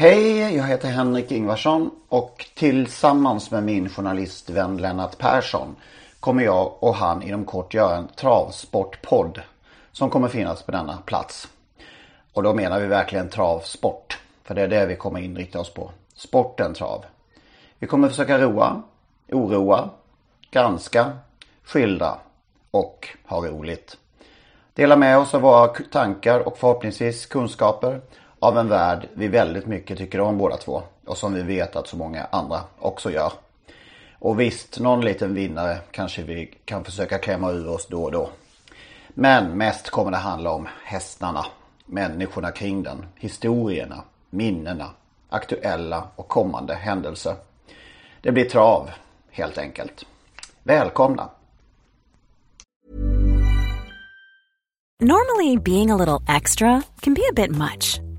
Hej, jag heter Henrik Ingvarsson och tillsammans med min journalistvän Lennart Persson kommer jag och han inom kort göra en travsportpodd som kommer finnas på denna plats. Och då menar vi verkligen travsport. För det är det vi kommer inrikta oss på. Sporten trav. Vi kommer försöka roa, oroa, granska, skildra och ha roligt. Dela med oss av våra tankar och förhoppningsvis kunskaper av en värld vi väldigt mycket tycker om båda två och som vi vet att så många andra också gör. Och visst, någon liten vinnare kanske vi kan försöka klämma ur oss då och då. Men mest kommer det handla om hästarna, människorna kring den, historierna, minnena, aktuella och kommande händelser. Det blir trav, helt enkelt. Välkomna! Normally, being a little extra can be a bit much,